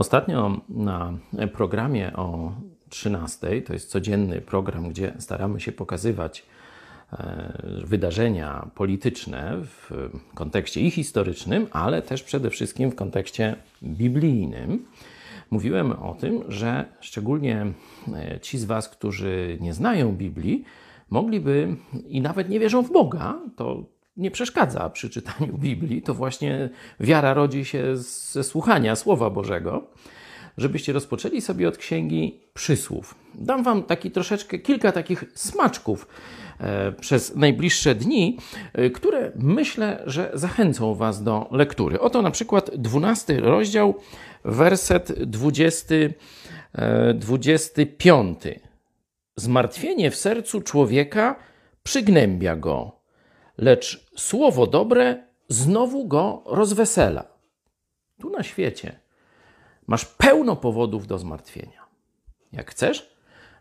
Ostatnio na programie o 13, to jest codzienny program, gdzie staramy się pokazywać e, wydarzenia polityczne w kontekście i historycznym, ale też przede wszystkim w kontekście biblijnym. Mówiłem o tym, że szczególnie e, ci z Was, którzy nie znają Biblii, mogliby i nawet nie wierzą w Boga, to nie przeszkadza przy czytaniu Biblii, to właśnie wiara rodzi się ze słuchania Słowa Bożego, żebyście rozpoczęli sobie od księgi przysłów. Dam Wam taki troszeczkę, kilka takich smaczków e, przez najbliższe dni, e, które myślę, że zachęcą Was do lektury. Oto na przykład 12 rozdział, werset 20, 25. Zmartwienie w sercu człowieka przygnębia go lecz słowo dobre znowu go rozwesela. Tu na świecie masz pełno powodów do zmartwienia. Jak chcesz,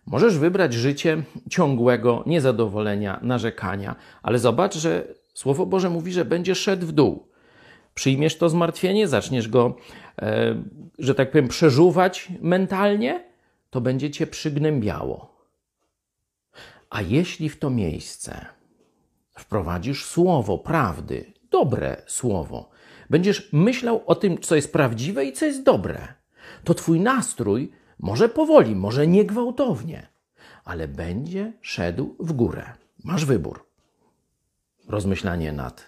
możesz wybrać życie ciągłego niezadowolenia, narzekania, ale zobacz, że Słowo Boże mówi, że będziesz szedł w dół. Przyjmiesz to zmartwienie, zaczniesz go, e, że tak powiem, przeżuwać mentalnie, to będzie cię przygnębiało. A jeśli w to miejsce wprowadzisz słowo prawdy, dobre słowo, będziesz myślał o tym, co jest prawdziwe i co jest dobre, to twój nastrój może powoli, może nie gwałtownie, ale będzie szedł w górę. Masz wybór. Rozmyślanie nad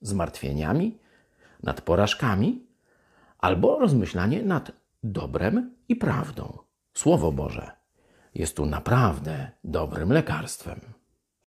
zmartwieniami, nad porażkami, albo rozmyślanie nad dobrem i prawdą. Słowo Boże jest tu naprawdę dobrym lekarstwem.